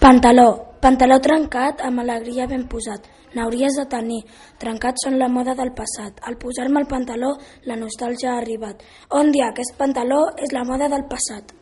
Pantaló. Pantaló trencat amb alegria ben posat. N'hauries de tenir. Trencats són la moda del passat. Al posar-me el pantaló, la nostàlgia ha arribat. On dia aquest pantaló és la moda del passat.